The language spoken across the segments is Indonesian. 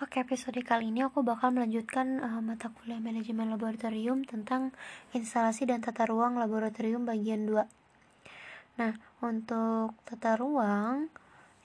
Oke, episode kali ini aku bakal melanjutkan uh, mata kuliah manajemen laboratorium tentang instalasi dan tata ruang laboratorium bagian 2. Nah, untuk tata ruang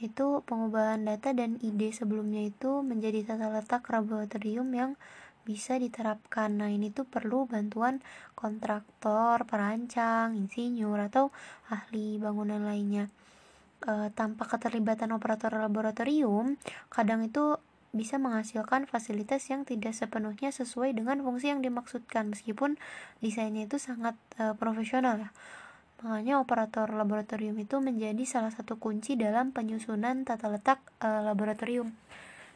itu pengubahan data dan ide sebelumnya itu menjadi tata letak laboratorium yang bisa diterapkan. Nah, ini tuh perlu bantuan kontraktor, perancang, insinyur atau ahli bangunan lainnya. E, tanpa keterlibatan operator laboratorium, kadang itu bisa menghasilkan fasilitas yang tidak sepenuhnya sesuai dengan fungsi yang dimaksudkan meskipun desainnya itu sangat uh, profesional ya. Makanya operator laboratorium itu menjadi salah satu kunci dalam penyusunan tata letak uh, laboratorium.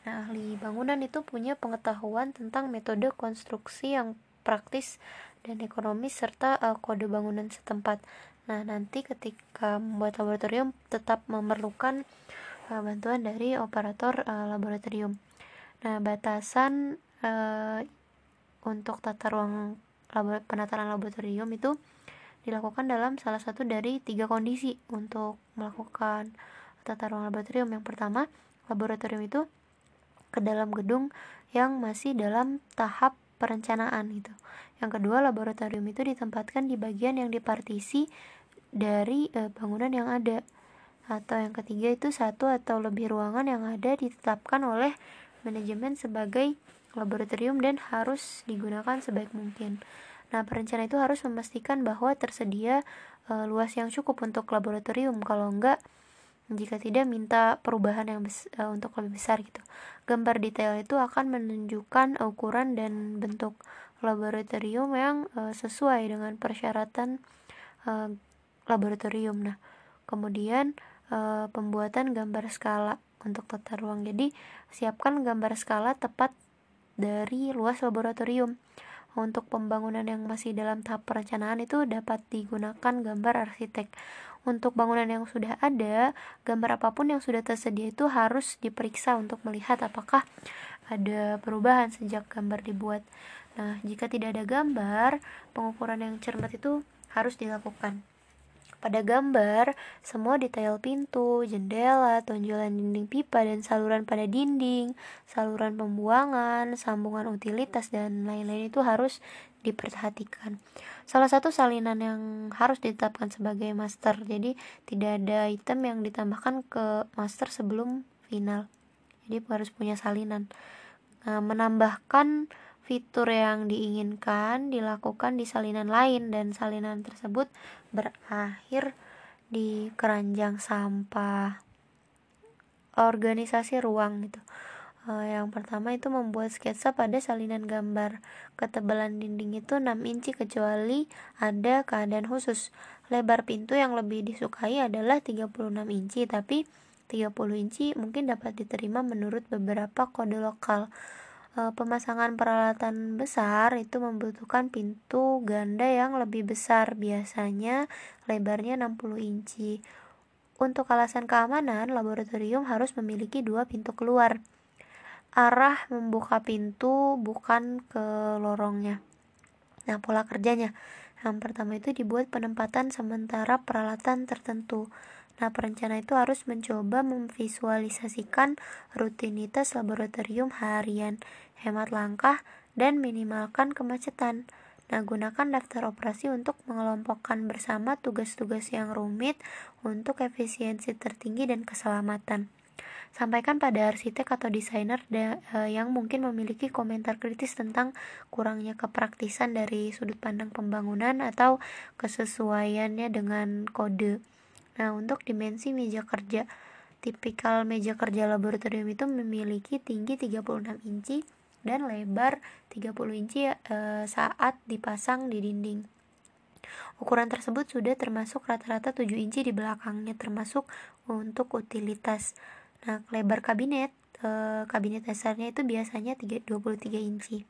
Nah, ahli bangunan itu punya pengetahuan tentang metode konstruksi yang praktis dan ekonomis serta uh, kode bangunan setempat. Nah, nanti ketika membuat laboratorium tetap memerlukan bantuan dari operator uh, laboratorium. Nah, batasan uh, untuk tata ruang labo penataan laboratorium itu dilakukan dalam salah satu dari tiga kondisi untuk melakukan tata ruang laboratorium. Yang pertama, laboratorium itu ke dalam gedung yang masih dalam tahap perencanaan gitu. Yang kedua, laboratorium itu ditempatkan di bagian yang dipartisi dari e, bangunan yang ada. Atau yang ketiga itu satu atau lebih ruangan yang ada ditetapkan oleh manajemen sebagai laboratorium dan harus digunakan sebaik mungkin. Nah, perencana itu harus memastikan bahwa tersedia e, luas yang cukup untuk laboratorium. Kalau enggak, jika tidak minta perubahan yang bes e, untuk lebih besar gitu. Gambar detail itu akan menunjukkan ukuran dan bentuk laboratorium yang e, sesuai dengan persyaratan e, laboratorium. Nah, kemudian e, pembuatan gambar skala untuk tata ruang. Jadi, siapkan gambar skala tepat dari luas laboratorium. Untuk pembangunan yang masih dalam tahap perencanaan itu dapat digunakan gambar arsitek. Untuk bangunan yang sudah ada, gambar apa pun yang sudah tersedia itu harus diperiksa untuk melihat apakah ada perubahan sejak gambar dibuat. Nah, jika tidak ada gambar, pengukuran yang cermat itu harus dilakukan. Pada gambar, semua detail pintu, jendela, tonjolan dinding pipa dan saluran pada dinding, saluran pembuangan, sambungan utilitas dan lain-lain itu harus diperhatikan. Salah satu salinan yang harus ditetapkan sebagai master. Jadi tidak ada item yang ditambahkan ke master sebelum final. Jadi harus punya salinan. Nah, menambahkan fitur yang diinginkan dilakukan di salinan lain dan salinan tersebut berakhir di keranjang sampah organisasi ruang gitu. Uh, yang pertama itu membuat sketsa pada salinan gambar. Ketebalan dinding itu 6 inci kecuali ada keadaan khusus. Lebar pintu yang lebih disukai adalah 36 inci tapi 30 inci mungkin dapat diterima menurut beberapa kode lokal pemasangan peralatan besar itu membutuhkan pintu ganda yang lebih besar biasanya lebarnya 60 inci. Untuk alasan keamanan laboratorium harus memiliki dua pintu keluar. Arah membuka pintu bukan ke lorongnya. Nah pola kerjanya. Yang pertama itu dibuat penempatan sementara peralatan tertentu Nah, perencana itu harus mencoba memvisualisasikan rutinitas laboratorium harian, hemat langkah, dan minimalkan kemacetan. Nah, gunakan daftar operasi untuk mengelompokkan bersama tugas-tugas yang rumit untuk efisiensi tertinggi dan keselamatan. Sampaikan pada arsitek atau desainer eh, yang mungkin memiliki komentar kritis tentang kurangnya kepraktisan dari sudut pandang pembangunan atau kesesuaiannya dengan kode. Nah, untuk dimensi meja kerja, tipikal meja kerja laboratorium itu memiliki tinggi 36 inci dan lebar 30 inci e, saat dipasang di dinding. Ukuran tersebut sudah termasuk rata-rata 7 inci di belakangnya termasuk untuk utilitas. Nah, lebar kabinet e, kabinet dasarnya itu biasanya 3, 23 inci.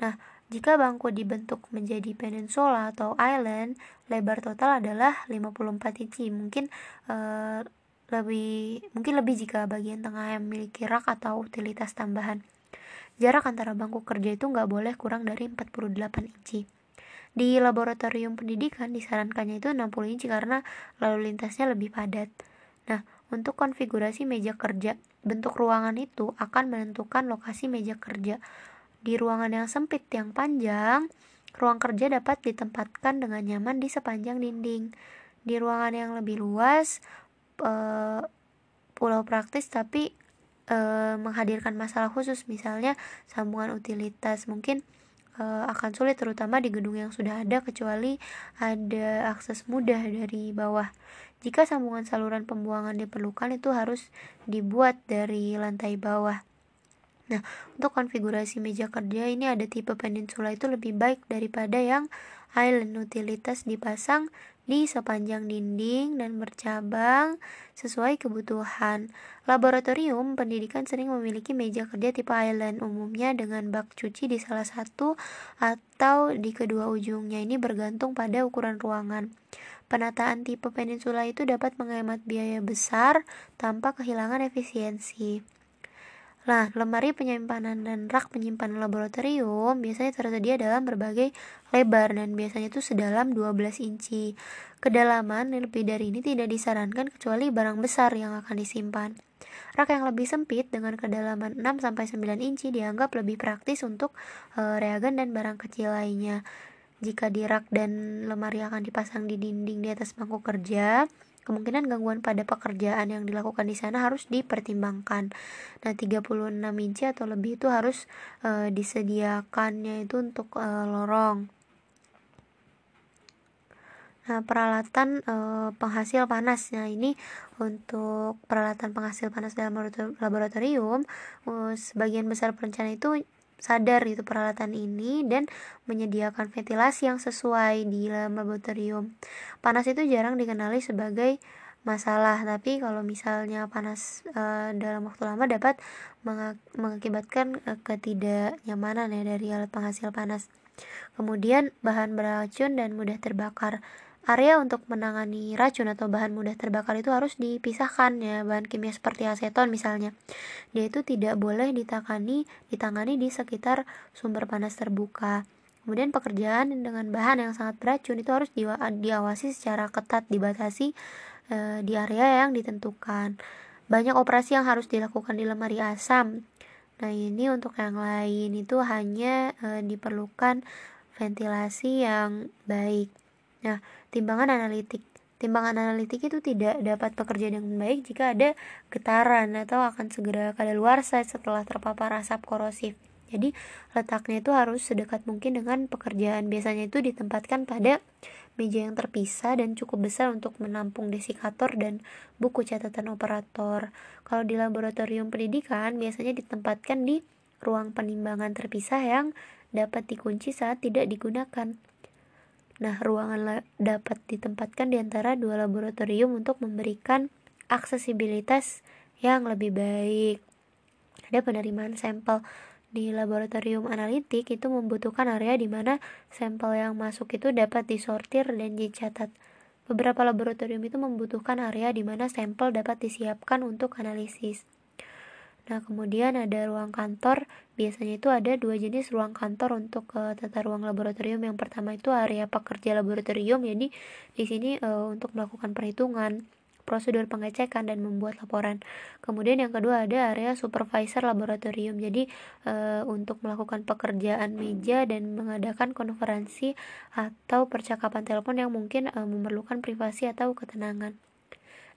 Nah, jika bangku dibentuk menjadi peninsula atau island, lebar total adalah 54 inci. Mungkin uh, lebih mungkin lebih jika bagian tengah yang memiliki rak atau utilitas tambahan. Jarak antara bangku kerja itu nggak boleh kurang dari 48 inci. Di laboratorium pendidikan disarankannya itu 60 inci karena lalu lintasnya lebih padat. Nah, untuk konfigurasi meja kerja. Bentuk ruangan itu akan menentukan lokasi meja kerja. Di ruangan yang sempit yang panjang, ruang kerja dapat ditempatkan dengan nyaman di sepanjang dinding. Di ruangan yang lebih luas, e, pulau praktis tapi e, menghadirkan masalah khusus, misalnya sambungan utilitas mungkin e, akan sulit terutama di gedung yang sudah ada kecuali ada akses mudah dari bawah. Jika sambungan saluran pembuangan diperlukan itu harus dibuat dari lantai bawah. Nah, untuk konfigurasi meja kerja ini ada tipe peninsula itu lebih baik daripada yang island utilitas dipasang di sepanjang dinding dan bercabang sesuai kebutuhan. Laboratorium pendidikan sering memiliki meja kerja tipe island umumnya dengan bak cuci di salah satu atau di kedua ujungnya ini bergantung pada ukuran ruangan. Penataan tipe peninsula itu dapat menghemat biaya besar tanpa kehilangan efisiensi. Nah, lemari penyimpanan dan rak penyimpanan laboratorium biasanya tersedia dalam berbagai lebar dan biasanya itu sedalam 12 inci. Kedalaman lebih dari ini tidak disarankan kecuali barang besar yang akan disimpan. Rak yang lebih sempit dengan kedalaman 6-9 inci dianggap lebih praktis untuk e, reagen dan barang kecil lainnya. Jika di rak dan lemari akan dipasang di dinding di atas bangku kerja, kemungkinan gangguan pada pekerjaan yang dilakukan di sana harus dipertimbangkan. Nah, 36 inci atau lebih itu harus e, disediakannya itu untuk e, lorong. Nah, peralatan e, penghasil panas. Nah, ini untuk peralatan penghasil panas dalam laboratorium, e, sebagian besar perencana itu sadar itu peralatan ini dan menyediakan ventilasi yang sesuai di laboratorium. Panas itu jarang dikenali sebagai masalah, tapi kalau misalnya panas e, dalam waktu lama dapat mengakibatkan e, ketidaknyamanan ya dari alat penghasil panas. Kemudian bahan beracun dan mudah terbakar area untuk menangani racun atau bahan mudah terbakar itu harus dipisahkan ya. Bahan kimia seperti aseton misalnya. Dia itu tidak boleh ditangani ditangani di sekitar sumber panas terbuka. Kemudian pekerjaan dengan bahan yang sangat beracun itu harus diawasi secara ketat dibatasi e, di area yang ditentukan. Banyak operasi yang harus dilakukan di lemari asam. Nah ini untuk yang lain. Itu hanya e, diperlukan ventilasi yang baik. Nah, timbangan analitik. Timbangan analitik itu tidak dapat bekerja dengan baik jika ada getaran atau akan segera kadaluarsa setelah terpapar asap korosif. Jadi, letaknya itu harus sedekat mungkin dengan pekerjaan. Biasanya itu ditempatkan pada meja yang terpisah dan cukup besar untuk menampung desikator dan buku catatan operator. Kalau di laboratorium pendidikan, biasanya ditempatkan di ruang penimbangan terpisah yang dapat dikunci saat tidak digunakan. Nah, ruangan dapat ditempatkan di antara dua laboratorium untuk memberikan aksesibilitas yang lebih baik. Ada penerimaan sampel di laboratorium analitik itu membutuhkan area di mana sampel yang masuk itu dapat disortir dan dicatat. Beberapa laboratorium itu membutuhkan area di mana sampel dapat disiapkan untuk analisis. Nah, kemudian ada ruang kantor. Biasanya itu ada dua jenis ruang kantor untuk uh, tata ruang laboratorium. Yang pertama itu area pekerja laboratorium. Jadi di sini uh, untuk melakukan perhitungan, prosedur pengecekan dan membuat laporan. Kemudian yang kedua ada area supervisor laboratorium. Jadi e, untuk melakukan pekerjaan meja dan mengadakan konferensi atau percakapan telepon yang mungkin e, memerlukan privasi atau ketenangan.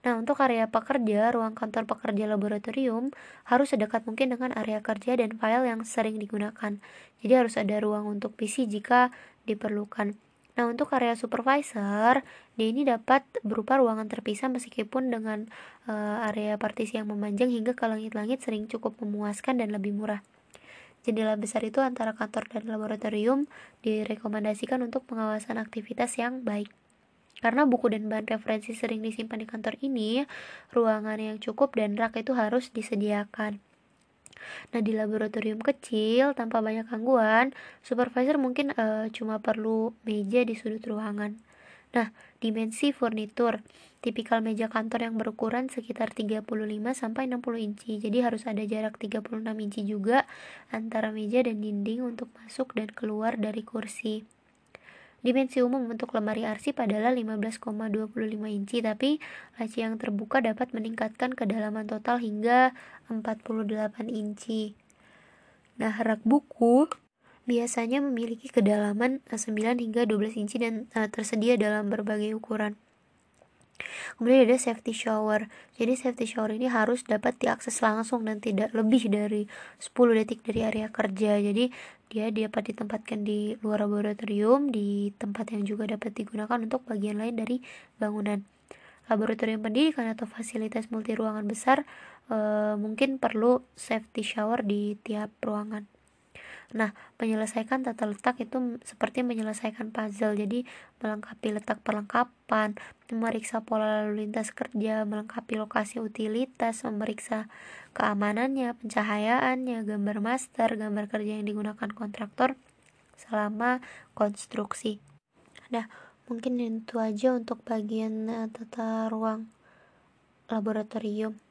Nah, untuk area pekerja, ruang kantor pekerja laboratorium harus sedekat mungkin dengan area kerja dan file yang sering digunakan. Jadi harus ada ruang untuk PC jika diperlukan. Nah, untuk area supervisor, dia ini dapat berupa ruangan terpisah meskipun dengan uh, area partisi yang memanjang hingga ke langit-langit sering cukup memuaskan dan lebih murah. Jendela besar itu antara kantor dan laboratorium direkomendasikan untuk pengawasan aktivitas yang baik. Karena buku dan bahan referensi sering disimpan di kantor ini, ruangan yang cukup dan rak itu harus disediakan. Nah, di laboratorium kecil tanpa banyak gangguan, supervisor mungkin uh, cuma perlu meja di sudut ruangan. Nah, dimensi furnitur. Tipikal meja kantor yang berukuran sekitar 35 sampai 60 inci. Jadi harus ada jarak 36 inci juga antara meja dan dinding untuk masuk dan keluar dari kursi. Dimensi umum untuk lemari arsip adalah 15,25 inci, tapi laci yang terbuka dapat meningkatkan kedalaman total hingga 48 inci. Nah, rak buku biasanya memiliki kedalaman 9 hingga 12 inci dan uh, tersedia dalam berbagai ukuran. Kemudian ada safety shower. Jadi safety shower ini harus dapat diakses langsung dan tidak lebih dari 10 detik dari area kerja. Jadi dia dapat ditempatkan di luar laboratorium, di tempat yang juga dapat digunakan untuk bagian lain dari bangunan. Laboratorium pendidikan atau fasilitas multi ruangan besar e, mungkin perlu safety shower di tiap ruangan. Nah, menyelesaikan tata letak itu seperti menyelesaikan puzzle. Jadi, melengkapi letak perlengkapan, memeriksa pola lalu lintas kerja, melengkapi lokasi utilitas, memeriksa keamanannya, pencahayaannya, gambar master, gambar kerja yang digunakan kontraktor selama konstruksi. Nah, mungkin itu aja untuk bagian uh, tata ruang laboratorium.